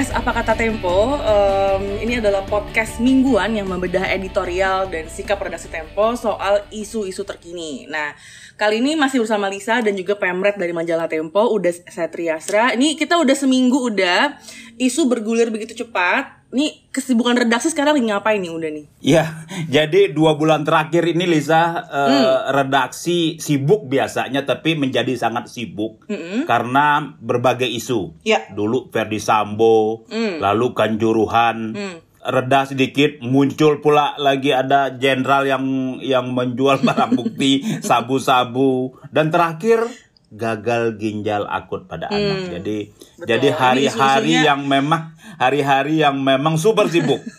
podcast Apa Kata Tempo. Um, ini adalah podcast mingguan yang membedah editorial dan sikap redaksi Tempo soal isu-isu terkini. Nah, kali ini masih bersama Lisa dan juga Pemret dari majalah Tempo. Udah saya Triasra. Ini kita udah seminggu udah isu bergulir begitu cepat. Ini kesibukan redaksi sekarang lagi ngapain nih udah nih? Ya, jadi dua bulan terakhir ini Lisa uh, hmm. redaksi sibuk biasanya, tapi menjadi sangat sibuk hmm. karena berbagai isu. Ya. Dulu Verdi Sambo, hmm. lalu Kanjuruhan. Hmm reda sedikit muncul pula lagi ada jenderal yang yang menjual barang bukti sabu-sabu. Dan terakhir gagal ginjal akut pada hmm, anak. Jadi betul. jadi hari-hari yang memang hari-hari yang memang super sibuk.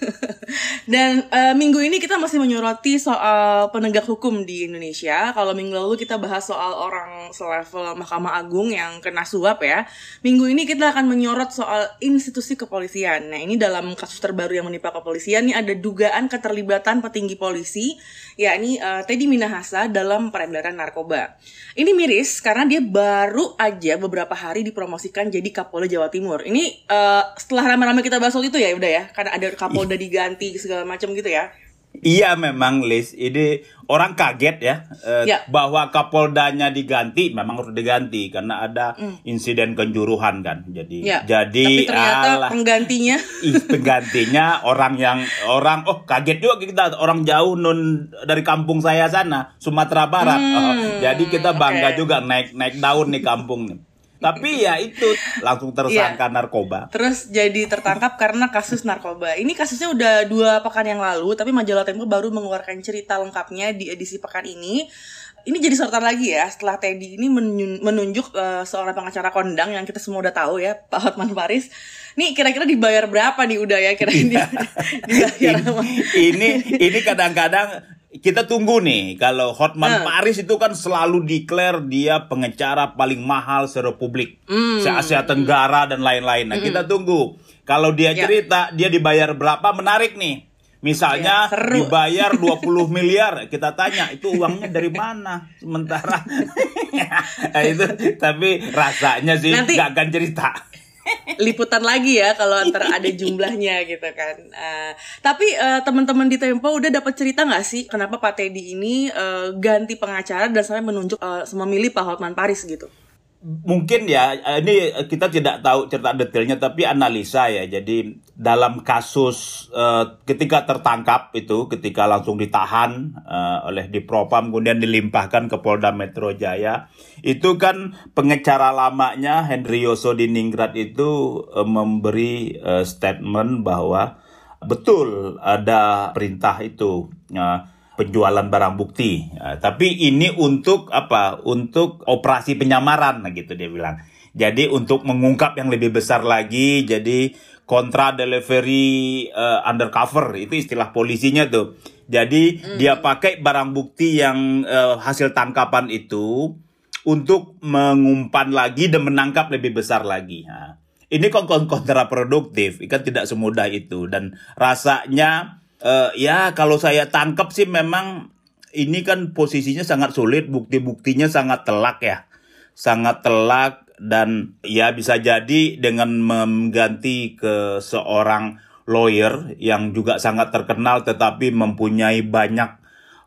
Dan uh, minggu ini kita masih menyoroti soal penegak hukum di Indonesia. Kalau minggu lalu kita bahas soal orang selevel Mahkamah Agung yang kena suap ya. Minggu ini kita akan menyorot soal institusi kepolisian. Nah ini dalam kasus terbaru yang menimpa kepolisian ini ada dugaan keterlibatan petinggi polisi, yakni uh, Teddy Minahasa dalam peredaran narkoba. Ini miris karena dia baru aja beberapa hari dipromosikan jadi Kapolda Jawa Timur. Ini uh, setelah rame-rame kita bahas soal itu ya udah ya, karena ada Kapolda diganti segala macam gitu ya. Iya memang Liz, ini orang kaget ya, eh, ya. bahwa Kapoldanya diganti, memang harus diganti karena ada mm. insiden kenjuruhan kan. Jadi ya. jadi Tapi ternyata alah, penggantinya ih, penggantinya orang yang orang oh kaget juga kita orang jauh non dari kampung saya sana, Sumatera Barat. Mm. Oh, jadi kita bangga okay. juga naik naik daun nih kampung nih. Tapi ya itu langsung tersangka yeah. narkoba. Terus jadi tertangkap karena kasus narkoba. Ini kasusnya udah dua pekan yang lalu, tapi majalah Tempo baru mengeluarkan cerita lengkapnya di edisi pekan ini. Ini jadi sorotan lagi ya setelah Teddy ini menunjuk uh, seorang pengacara kondang yang kita semua udah tahu ya, Pak Hotman Paris. Nih kira-kira dibayar berapa nih udah ya kira-kira ini, ini ini kadang-kadang kita tunggu nih kalau Hotman uh. Paris itu kan selalu declare dia pengecara paling mahal serepublik mm. se Asia Tenggara dan lain-lain. Nah, mm. kita tunggu. Kalau dia ya. cerita dia dibayar berapa menarik nih. Misalnya ya, dibayar 20 miliar, kita tanya itu uangnya dari mana? Sementara nah, itu tapi rasanya sih Nanti, gak akan cerita liputan lagi ya kalau antar ada jumlahnya gitu kan. Uh, tapi uh, teman-teman di Tempo udah dapat cerita nggak sih kenapa Pak Teddy ini uh, ganti pengacara dan sampai menunjuk uh, memilih Pak Hotman Paris gitu? Mungkin ya ini kita tidak tahu cerita detailnya tapi analisa ya. Jadi dalam kasus uh, ketika tertangkap itu ketika langsung ditahan uh, oleh di Propam kemudian dilimpahkan ke Polda Metro Jaya itu kan pengecara lamanya Henry Yoso di Ningrat itu uh, memberi uh, statement bahwa betul ada perintah itu. Uh, penjualan barang bukti. Ya, tapi ini untuk apa? Untuk operasi penyamaran, nah gitu dia bilang. Jadi untuk mengungkap yang lebih besar lagi, jadi kontra delivery uh, undercover itu istilah polisinya tuh. Jadi mm. dia pakai barang bukti yang uh, hasil tangkapan itu untuk mengumpan lagi dan menangkap lebih besar lagi. Nah, ini kon kontraproduktif, kan tidak semudah itu dan rasanya uh, ya kalau saya tangkap sih memang ini kan posisinya sangat sulit, bukti-buktinya sangat telak ya. Sangat telak dan ya bisa jadi dengan mengganti ke seorang lawyer yang juga sangat terkenal tetapi mempunyai banyak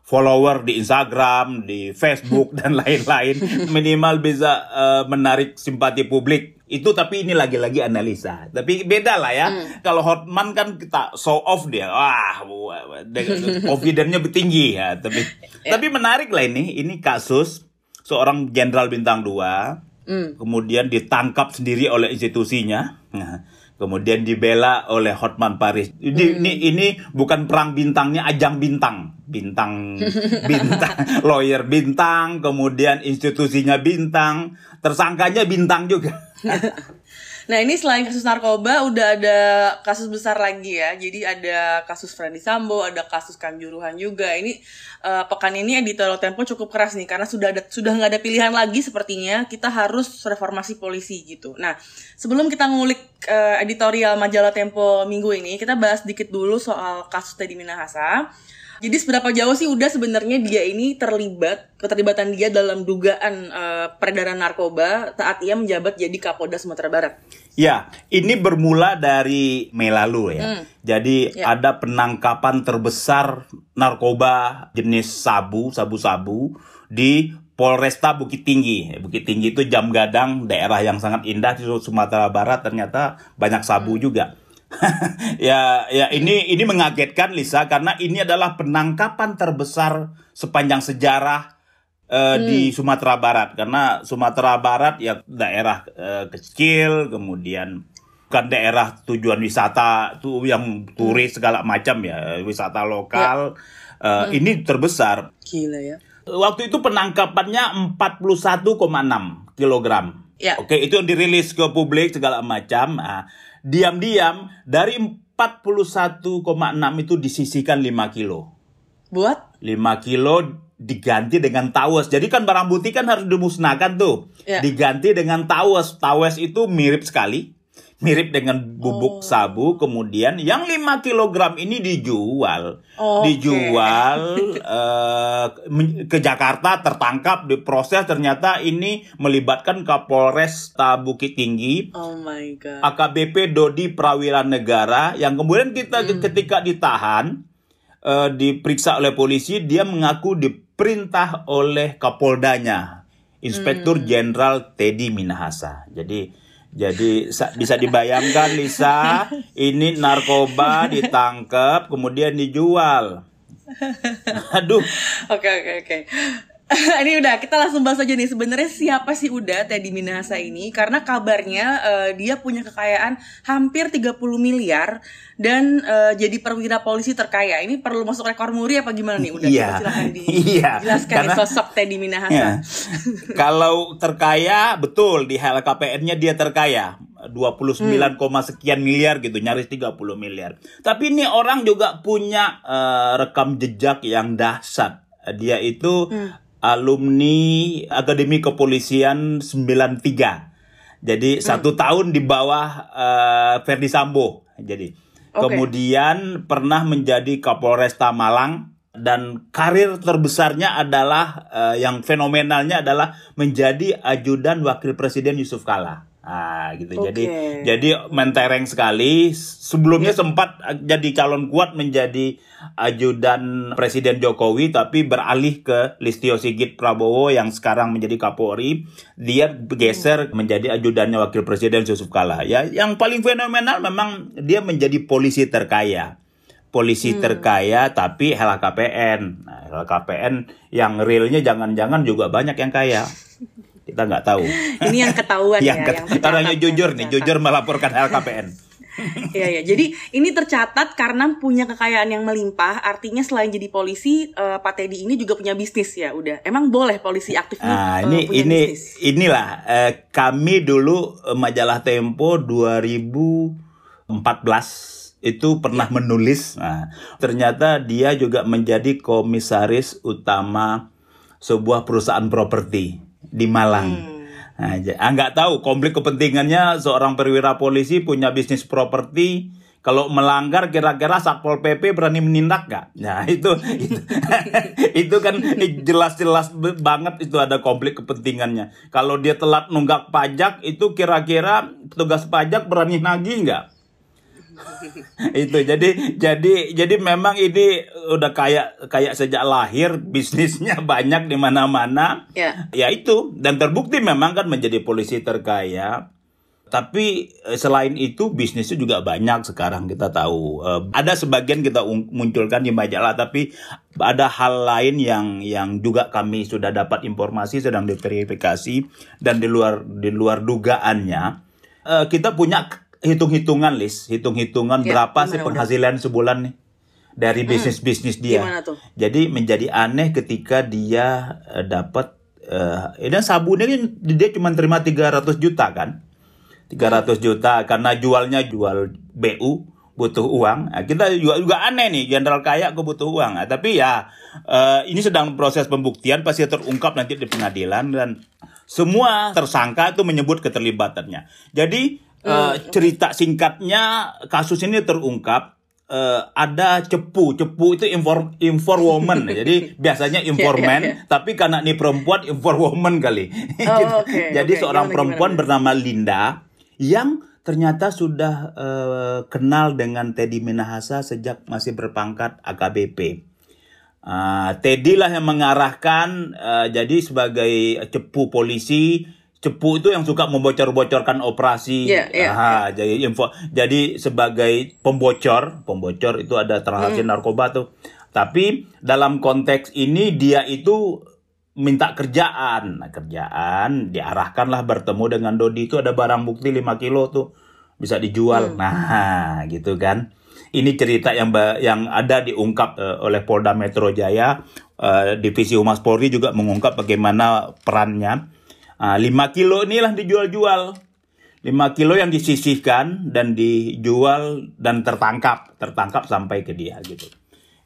follower di Instagram, di Facebook dan lain-lain minimal bisa uh, menarik simpati publik. Itu tapi ini lagi-lagi analisa. Tapi beda lah ya. Hmm. Kalau Hotman kan kita show off dia. Wah, confidence-nya tinggi ya, tapi yeah. tapi menarik lah ini. Ini kasus seorang jenderal bintang 2 hmm. kemudian ditangkap sendiri oleh institusinya. Nah, kemudian dibela oleh Hotman Paris. Ini, hmm. ini ini bukan perang bintangnya ajang bintang, bintang bintang lawyer bintang, kemudian institusinya bintang, tersangkanya bintang juga. Nah ini selain kasus narkoba udah ada kasus besar lagi ya. Jadi ada kasus Freddy Sambo, ada kasus Kanjuruhan juga. Ini uh, pekan ini editorial Tempo cukup keras nih karena sudah ada sudah nggak ada pilihan lagi sepertinya kita harus reformasi polisi gitu. Nah sebelum kita ngulik uh, editorial majalah Tempo minggu ini kita bahas sedikit dulu soal kasus Teddy Minahasa. Jadi seberapa jauh sih udah sebenarnya dia ini terlibat keterlibatan dia dalam dugaan uh, peredaran narkoba saat ia menjabat jadi Kapolda Sumatera Barat? Ya, ini bermula dari Mei lalu ya. Hmm. Jadi ya. ada penangkapan terbesar narkoba jenis sabu, sabu-sabu di Polresta Bukit Tinggi. Bukit Tinggi itu jam gadang, daerah yang sangat indah di Sumatera Barat. Ternyata banyak sabu hmm. juga. ya, ya ini ini mengagetkan Lisa karena ini adalah penangkapan terbesar sepanjang sejarah uh, hmm. di Sumatera Barat. Karena Sumatera Barat ya daerah uh, kecil, kemudian bukan daerah tujuan wisata tuh yang turis segala macam ya, wisata lokal. Ya. Uh, hmm. Ini terbesar. Gila ya. Waktu itu penangkapannya 41,6 kilogram. Ya. Oke, itu yang dirilis ke publik segala macam. Nah, diam-diam dari 41,6 itu disisihkan 5 kilo. Buat? 5 kilo diganti dengan tawes. Jadi kan barang bukti kan harus dimusnahkan tuh. Ya. Diganti dengan tawes. Tawes itu mirip sekali mirip dengan bubuk oh. sabu kemudian yang 5 kg ini dijual oh, dijual okay. uh, ke Jakarta tertangkap diproses ternyata ini melibatkan Kapolres Bukit Tinggi oh my god AKBP Dodi Prawira Negara yang kemudian kita hmm. ketika ditahan uh, diperiksa oleh polisi dia mengaku diperintah oleh Kapoldanya Inspektur hmm. Jenderal hmm. Teddy Minahasa jadi jadi bisa dibayangkan Lisa, ini narkoba ditangkap kemudian dijual. Aduh. Oke oke oke. ini udah kita langsung bahas aja nih sebenarnya siapa sih udah Teddy Minahasa ini karena kabarnya uh, dia punya kekayaan hampir 30 miliar dan uh, jadi perwira polisi terkaya ini perlu masuk rekor muri apa gimana nih udah yeah. silakan dijelaskan yeah. sosok Teddy Minahasa yeah. kalau terkaya betul di LKPN-nya dia terkaya 29, hmm. sekian miliar gitu nyaris 30 miliar tapi ini orang juga punya uh, rekam jejak yang dahsyat dia itu hmm alumni Akademi Kepolisian 93. Jadi hmm. satu tahun di bawah uh, Ferdi Sambo. Jadi okay. kemudian pernah menjadi Kapolresta Malang dan karir terbesarnya adalah uh, yang fenomenalnya adalah menjadi ajudan Wakil Presiden Yusuf Kala. Ah gitu. Okay. Jadi jadi mentereng sekali. Sebelumnya yeah. sempat jadi calon kuat menjadi ajudan Presiden Jokowi tapi beralih ke Listio Sigit Prabowo yang sekarang menjadi Kapolri. Dia bergeser hmm. menjadi ajudannya Wakil Presiden Yusuf Kala. Ya, yang paling fenomenal memang dia menjadi polisi terkaya. Polisi hmm. terkaya tapi LHKPN. Nah, LHKPN yang realnya jangan-jangan juga banyak yang kaya kita nggak tahu. Ini yang ketahuan yang ya. Ket yang orangnya jujur nih, jujur melaporkan LKPN. Iya ya, jadi ini tercatat karena punya kekayaan yang melimpah. Artinya selain jadi polisi, uh, Pak Teddy ini juga punya bisnis ya. Udah, emang boleh polisi aktif nah, uh, ini punya ini bisnis? inilah uh, kami dulu uh, majalah Tempo 2014 itu pernah ya. menulis. Nah, ternyata dia juga menjadi komisaris utama sebuah perusahaan properti di Malang. Hmm. Nah, ah, nggak tahu konflik kepentingannya seorang perwira polisi punya bisnis properti kalau melanggar kira-kira satpol pp berani menindak nggak? Nah itu itu, itu kan jelas-jelas banget itu ada konflik kepentingannya. Kalau dia telat nunggak pajak itu kira-kira petugas pajak berani nagih nggak? itu jadi jadi jadi memang ini udah kayak kayak sejak lahir bisnisnya banyak di mana-mana. Ya. ya itu dan terbukti memang kan menjadi polisi terkaya. Tapi eh, selain itu bisnisnya juga banyak sekarang kita tahu. Uh, ada sebagian kita munculkan di majalah tapi ada hal lain yang yang juga kami sudah dapat informasi sedang diverifikasi dan di luar di luar dugaannya. Uh, kita punya hitung-hitungan list, hitung-hitungan ya, berapa sih penghasilan udah? sebulan nih dari hmm. bisnis-bisnis dia. tuh? Jadi menjadi aneh ketika dia uh, dapat uh, ini sabunnya kan dia cuma terima 300 juta kan. 300 juta karena jualnya jual BU butuh uang. Nah, kita juga juga aneh nih, jenderal kaya kok butuh uang. Nah, tapi ya uh, ini sedang proses pembuktian pasti terungkap nanti di pengadilan dan semua tersangka itu menyebut keterlibatannya. Jadi Uh, cerita singkatnya kasus ini terungkap uh, ada cepu. Cepu itu inform inform woman. Jadi biasanya informan, yeah, yeah, yeah. tapi karena ini perempuan inform woman kali. Oh, okay, Jadi okay. seorang gimana, perempuan gimana? bernama Linda yang ternyata sudah uh, kenal dengan Teddy Minahasa sejak masih berpangkat AKBP. Uh, ah, Teddy lah yang mengarahkan uh, jadi sebagai cepu polisi cepu itu yang suka membocor-bocorkan operasi. Yeah, yeah, Aha, yeah. jadi info jadi sebagai pembocor, pembocor itu ada transaksi mm. narkoba tuh. Tapi dalam konteks ini dia itu minta kerjaan. Nah, kerjaan diarahkanlah bertemu dengan Dodi itu ada barang bukti 5 kilo tuh bisa dijual. Mm. Nah, gitu kan. Ini cerita yang yang ada diungkap uh, oleh Polda Metro Jaya, uh, Divisi Humas Polri juga mengungkap bagaimana perannya Nah, 5 kilo inilah dijual-jual. 5 kilo yang disisihkan dan dijual dan tertangkap, tertangkap sampai ke dia gitu.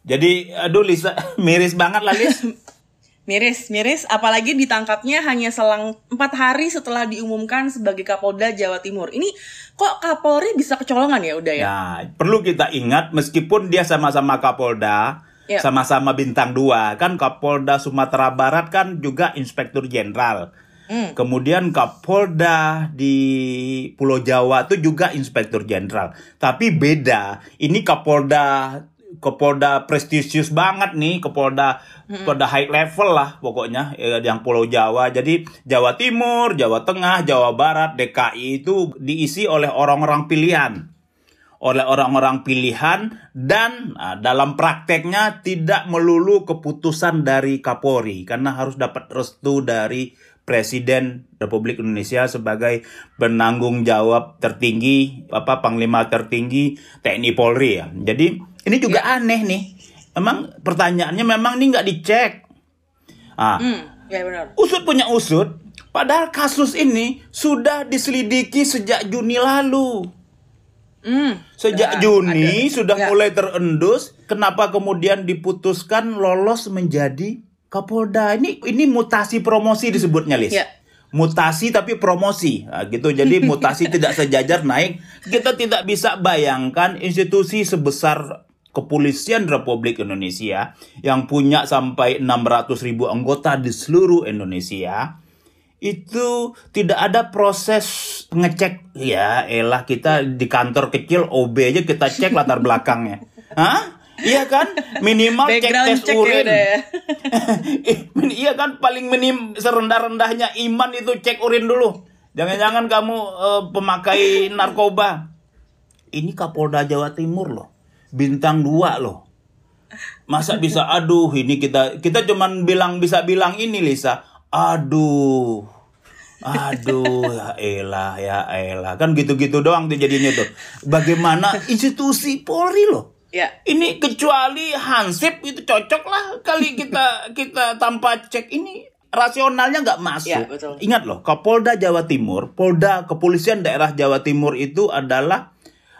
Jadi aduh Lisa miris banget lah Lis. miris, miris apalagi ditangkapnya hanya selang 4 hari setelah diumumkan sebagai Kapolda Jawa Timur. Ini kok Kapolri bisa kecolongan ya udah ya? Ya, perlu kita ingat meskipun dia sama-sama Kapolda, yep. sama-sama bintang 2, kan Kapolda Sumatera Barat kan juga Inspektur Jenderal. Hmm. Kemudian Kapolda di Pulau Jawa itu juga Inspektur Jenderal. Tapi beda. Ini Kapolda Kapolda prestisius banget nih, Kapolda hmm. Kapolda high level lah pokoknya eh, yang Pulau Jawa. Jadi Jawa Timur, Jawa Tengah, Jawa Barat, DKI itu diisi oleh orang-orang pilihan oleh orang-orang pilihan dan nah, dalam prakteknya tidak melulu keputusan dari Kapolri karena harus dapat restu dari Presiden Republik Indonesia sebagai penanggung jawab tertinggi apa panglima tertinggi TNI Polri ya. Jadi ini juga ya. aneh nih. Emang pertanyaannya memang ini nggak dicek. Ah, hmm, ya benar. Usut punya usut. Padahal kasus ini sudah diselidiki sejak Juni lalu. Hmm, Sejak ya, Juni ada. sudah ya. mulai terendus. Kenapa kemudian diputuskan lolos menjadi Kapolda ini ini mutasi promosi disebutnya Lis. Ya. Mutasi tapi promosi nah, gitu. Jadi mutasi tidak sejajar naik. Kita tidak bisa bayangkan institusi sebesar Kepolisian Republik Indonesia yang punya sampai 600 ribu anggota di seluruh Indonesia itu tidak ada proses ngecek ya elah kita di kantor kecil OB aja kita cek latar belakangnya Hah? Iya kan? Minimal cek tes ya urin. Ya iya kan paling minim serendah-rendahnya iman itu cek urin dulu. Jangan-jangan kamu uh, pemakai narkoba. Ini Kapolda Jawa Timur loh. Bintang dua loh. Masa bisa aduh ini kita kita cuman bilang bisa bilang ini Lisa. Aduh. Aduh, ya elah, ya elah. Kan gitu-gitu doang tuh jadinya tuh. Bagaimana institusi Polri loh Ya. Ini kecuali Hansip itu cocok lah kali kita kita tanpa cek ini rasionalnya nggak masuk. Ya, betul. Ingat loh, Kapolda Jawa Timur, Polda Kepolisian Daerah Jawa Timur itu adalah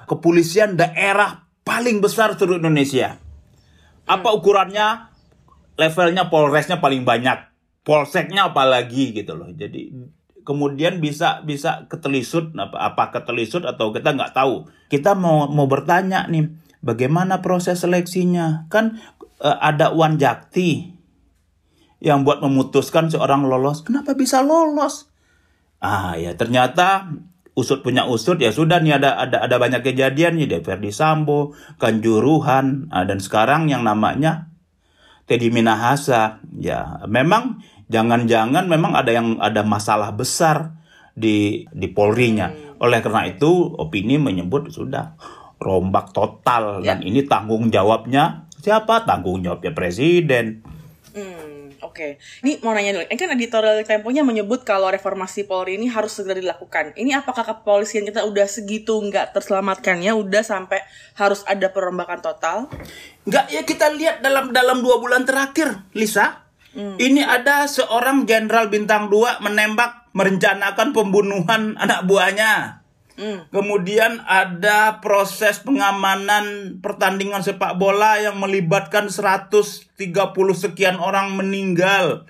kepolisian daerah paling besar seluruh Indonesia. Apa hmm. ukurannya? Levelnya Polresnya paling banyak, Polseknya apalagi gitu loh. Jadi kemudian bisa bisa ketelisut apa apa ketelisut atau kita nggak tahu. Kita mau mau bertanya nih Bagaimana proses seleksinya? Kan uh, ada Wan Jakti yang buat memutuskan seorang lolos. Kenapa bisa lolos? Ah ya ternyata usut punya usut ya sudah nih ada ada ada banyak kejadian nih Ferdi Sambo, Kanjuruhan ah, dan sekarang yang namanya Teddy Minahasa. Ya memang jangan-jangan memang ada yang ada masalah besar di di Polri-nya. Hmm. Oleh karena itu opini menyebut sudah rombak total ya. dan ini tanggung jawabnya siapa? Tanggung jawabnya presiden. Hmm, oke. Okay. Ini mau nanya dulu. Ini kan editorial Temponya menyebut kalau reformasi Polri ini harus segera dilakukan. Ini apakah kepolisian kita udah segitu nggak terselamatkannya? Udah sampai harus ada perombakan total? Nggak ya kita lihat dalam dalam dua bulan terakhir, Lisa. Hmm. Ini ada seorang jenderal bintang dua menembak merencanakan pembunuhan anak buahnya. Hmm. Kemudian ada proses pengamanan pertandingan sepak bola yang melibatkan 130 sekian orang meninggal.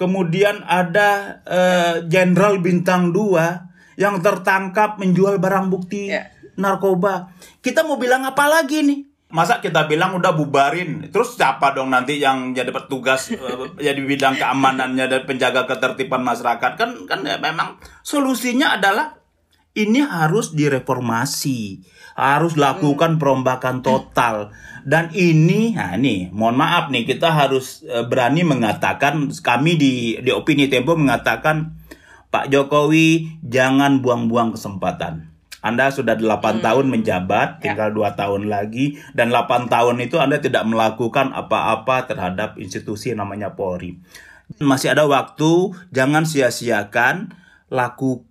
Kemudian ada eh, jenderal uh, bintang 2 yang tertangkap menjual barang bukti yeah. narkoba. Kita mau bilang apa lagi nih? masa kita bilang udah bubarin terus siapa dong nanti yang jadi petugas eh, jadi bidang keamanannya dan penjaga ketertiban masyarakat kan kan ya memang solusinya adalah ini harus direformasi harus lakukan perombakan total dan ini nah ini mohon maaf nih kita harus eh, berani mengatakan kami di di opini Tempo mengatakan Pak Jokowi jangan buang-buang kesempatan anda sudah 8 tahun menjabat, Ya. tinggal dua tahun lagi, dan 8 tahun itu Anda tidak melakukan apa-apa terhadap institusi namanya Polri. Masih ada waktu, jangan sia-siakan, lakukan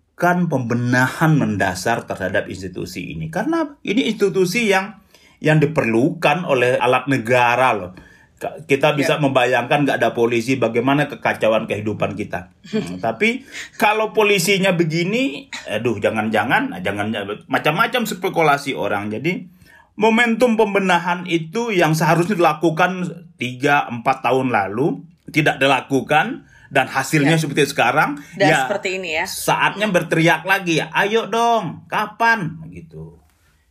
pembenahan mendasar terhadap institusi ini. Karena ini institusi yang yang diperlukan oleh alat negara loh. Kita bisa membayangkan nggak ada polisi, bagaimana kekacauan kehidupan kita. Hmm, tapi kalau polisinya begini, aduh jangan-jangan, nah, jangan macam-macam spekulasi orang. Jadi momentum pembenahan itu yang seharusnya dilakukan 3-4 tahun lalu tidak dilakukan dan hasilnya seperti sekarang Dan ya seperti ini ya. saatnya berteriak lagi ayo dong kapan? Gitu.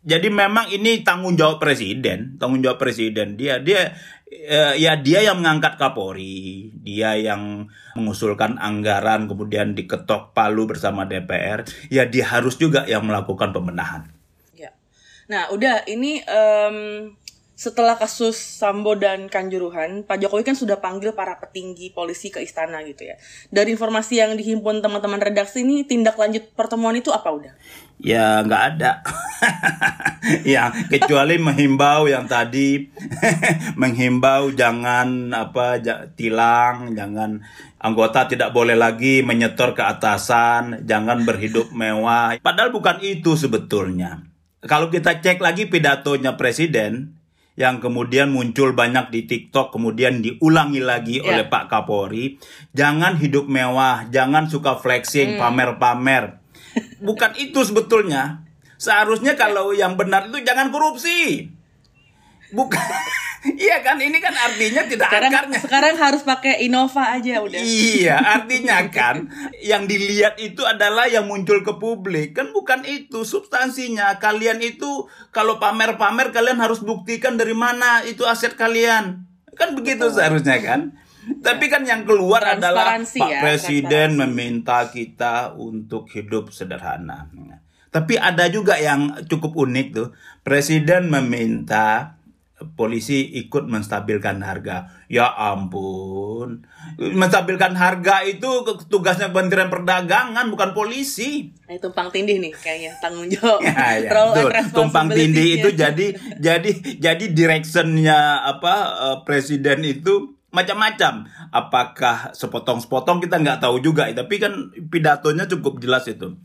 Jadi memang ini tanggung jawab presiden tanggung jawab presiden. Dia dia eh, ya dia yang mengangkat Kapolri dia yang mengusulkan anggaran kemudian diketok palu bersama DPR ya dia harus juga yang melakukan pembenahan. Ya. Nah, udah ini em, setelah kasus Sambo dan Kanjuruhan, Pak Jokowi kan sudah panggil para petinggi polisi ke istana gitu ya. Dari informasi yang dihimpun teman-teman redaksi ini, tindak lanjut pertemuan itu apa udah? Ya nggak ada. ya kecuali menghimbau yang tadi menghimbau jangan apa tilang, jangan anggota tidak boleh lagi menyetor ke atasan, jangan berhidup mewah. Padahal bukan itu sebetulnya. Kalau kita cek lagi pidatonya presiden yang kemudian muncul banyak di TikTok, kemudian diulangi lagi Ya. oleh Pak Kapolri, jangan hidup mewah, jangan suka flexing, pamer-pamer. Bukan itu sebetulnya. Seharusnya kalau yang benar itu jangan korupsi. Bukan. Iya kan ini kan artinya tidak Sekarang, akarnya. sekarang harus pakai Innova aja udah. Iya, artinya kan yang dilihat itu adalah yang muncul ke publik. Kan bukan itu substansinya. Kalian itu kalau pamer-pamer kalian harus buktikan dari mana itu aset kalian. Kan begitu seharusnya kan? Tapi kan yang keluar adalah Transparansi Pak ya, Presiden meminta kita untuk hidup sederhana. Tapi ada juga yang cukup unik tuh. Presiden meminta polisi ikut menstabilkan harga. Ya ampun. Menstabilkan harga itu tugasnya Kementerian Perdagangan bukan polisi. Nah, tumpang tindih nih kayaknya tanggung jawab. Ya, ya. Tumpang tindih itu jadi jadi jadi directionnya apa eh, presiden itu macam-macam. Apakah sepotong-sepotong kita nggak tahu juga. Tapi kan pidatonya cukup jelas itu.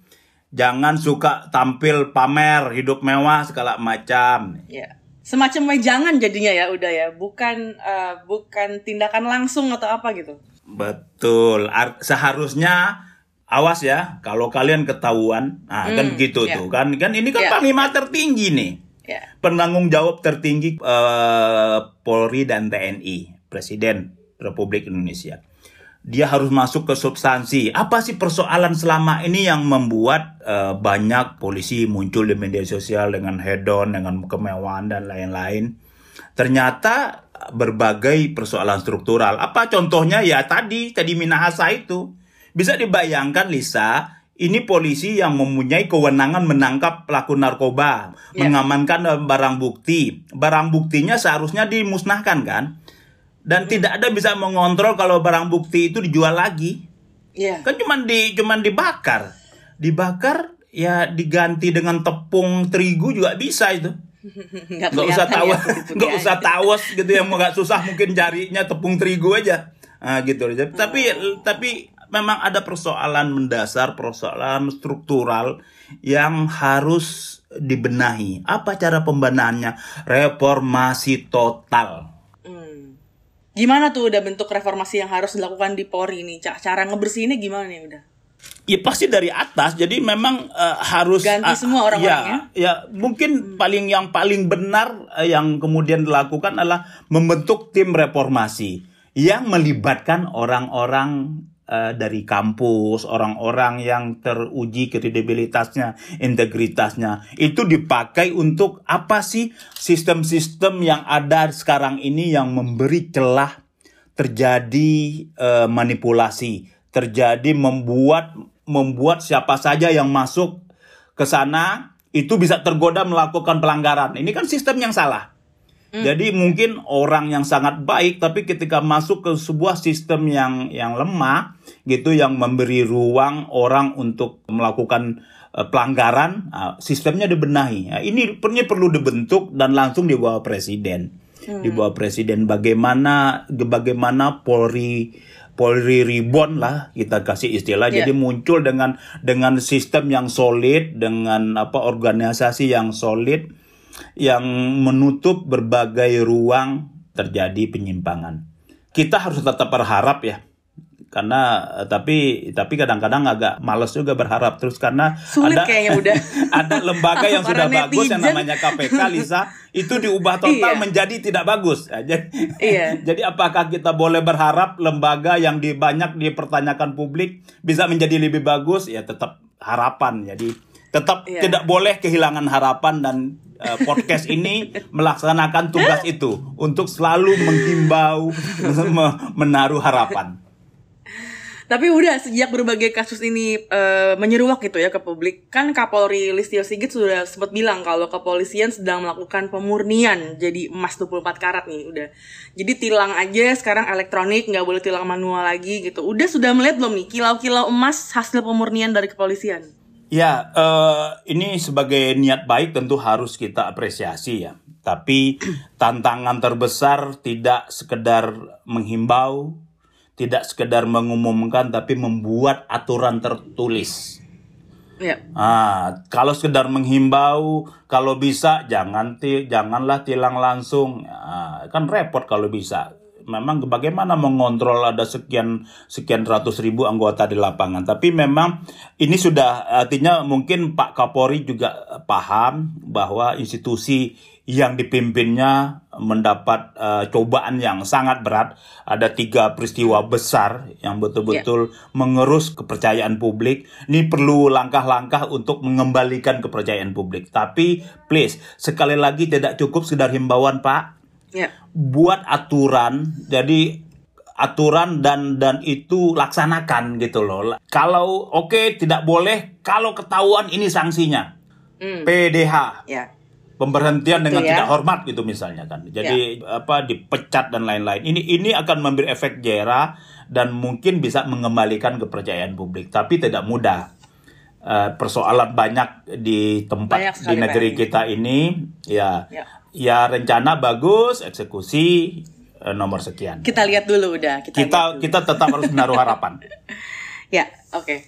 Jangan suka tampil pamer hidup mewah segala macam. Ya. Semacam wejangan jadinya ya udah ya, bukan eh, bukan tindakan langsung atau apa gitu. Betul. Ar- seharusnya awas ya kalau kalian ketahuan. Nah, kan Hmm, begitu ya. tuh. Kan kan ini kan Ya. panglima tertinggi nih. Ya. Penanggung jawab tertinggi eh, Polri dan TNI, Presiden Republik Indonesia. Dia harus masuk ke substansi. Apa sih persoalan selama ini yang membuat eh, banyak polisi muncul di media sosial dengan hedon, dengan kemewahan dan lain-lain? Ternyata berbagai persoalan struktural. Apa contohnya ya tadi tadi Minahasa itu. Bisa dibayangkan Lisa, ini polisi yang mempunyai kewenangan menangkap pelaku narkoba, Ya. mengamankan eh, barang bukti. Barang buktinya seharusnya dimusnahkan kan? Dan tidak ada bisa mengontrol kalau barang bukti itu dijual lagi. Iya. Kan cuman di cuman dibakar. Dibakar ya diganti dengan tepung terigu juga bisa itu. Nggak Nggak usah kelihatan tawas, ya nggak usah tawas gitu yang nggak susah mungkin carinya tepung terigu aja. Nah, gitu. Tapi tapi memang ada persoalan mendasar, persoalan struktural yang harus dibenahi. Apa cara pembenahannya? Reformasi total. Gimana tuh udah bentuk reformasi yang harus dilakukan di Polri? Ca- Cara ngebersihinnya gimana nih udah? Ya pasti dari atas. Jadi memang eh, harus Ganti ah, semua orang-orangnya? Ya, ya mungkin paling yang paling benar eh, yang kemudian dilakukan adalah membentuk tim reformasi yang melibatkan orang-orang uh, dari kampus, orang-orang yang teruji kredibilitasnya, integritasnya, itu dipakai untuk apa sih sistem-sistem yang ada sekarang ini yang memberi celah terjadi uh, manipulasi, terjadi membuat membuat siapa saja yang masuk ke sana itu bisa tergoda melakukan pelanggaran. Ini kan sistem yang salah. Hmm. Jadi mungkin orang yang sangat baik tapi ketika masuk ke sebuah sistem yang yang lemah gitu yang memberi ruang orang untuk melakukan uh, pelanggaran, uh, sistemnya dibenahi. Nah, ini pernya perlu dibentuk dan langsung dibawa presiden. Hmm. Dibawa presiden bagaimana bagaimana Polri Polri Reborn lah kita kasih istilah. Yeah. Jadi muncul dengan dengan sistem yang solid, dengan apa organisasi yang solid yang menutup berbagai ruang terjadi penyimpangan. Kita harus tetap berharap ya karena tapi tapi kadang-kadang agak males juga berharap terus karena Sulit ada kayaknya udah ada lembaga yang sudah netizen. bagus yang namanya KPK Lisa itu diubah total iya. menjadi tidak bagus ya, jadi iya. jadi apakah kita boleh berharap lembaga yang di banyak dipertanyakan publik bisa menjadi lebih bagus ya tetap harapan jadi tetap iya. tidak boleh kehilangan harapan dan uh, podcast ini melaksanakan tugas itu untuk selalu menghimbau menaruh harapan. Tapi udah sejak berbagai kasus ini uh, menyeruak gitu ya ke publik, kan Kapolri Listio Sigit sudah sempat bilang kalau kepolisian sedang melakukan pemurnian jadi emas 24 karat nih udah. Jadi tilang aja sekarang elektronik nggak boleh tilang manual lagi gitu. Udah sudah melihat belum nih kilau-kilau emas hasil pemurnian dari kepolisian? Ya, uh, ini sebagai niat baik tentu harus kita apresiasi ya. Tapi tantangan terbesar tidak sekedar menghimbau, tidak sekedar mengumumkan, tapi membuat aturan tertulis. Ya. Ah, kalau sekedar menghimbau, kalau bisa jangan ti, janganlah tilang langsung. Ah, kan repot kalau bisa memang bagaimana mengontrol ada sekian sekian ratus ribu anggota di lapangan. Tapi memang ini sudah artinya mungkin Pak Kapolri juga paham bahwa institusi yang dipimpinnya mendapat uh, cobaan yang sangat berat. Ada tiga peristiwa besar yang betul-betul yeah. mengerus kepercayaan publik. Ini perlu langkah-langkah untuk mengembalikan kepercayaan publik. Tapi please, sekali lagi tidak cukup sekedar himbauan Pak yeah. buat aturan jadi aturan dan dan itu laksanakan gitu loh kalau oke okay, tidak boleh kalau ketahuan ini sanksinya mm. PDH yeah. pemberhentian dengan ya. tidak hormat gitu misalnya kan jadi yeah. apa dipecat dan lain-lain ini ini akan memberi efek jera dan mungkin bisa mengembalikan kepercayaan publik tapi tidak mudah uh, persoalan banyak di tempat banyak di negeri kita ini ya, ya ya rencana bagus, eksekusi eh, nomor sekian. Kita lihat dulu udah. Kita kita, kita tetap harus menaruh harapan. ya, oke. Okay.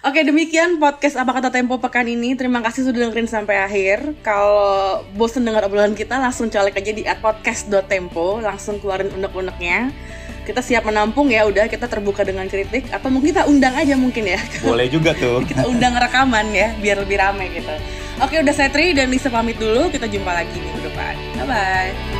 Oke demikian podcast apa kata Tempo pekan ini. Terima kasih sudah dengerin sampai akhir. Kalau bosan dengar obrolan kita langsung colek aja di podcast.tempo, langsung keluarin unek-uneknya. Kita siap menampung ya, udah kita terbuka dengan kritik atau mungkin kita undang aja mungkin ya. Boleh juga tuh. kita undang rekaman ya, biar lebih ramai gitu. Oke, udah saya Tri dan Lisa pamit dulu. Kita jumpa lagi minggu depan. Bye bye.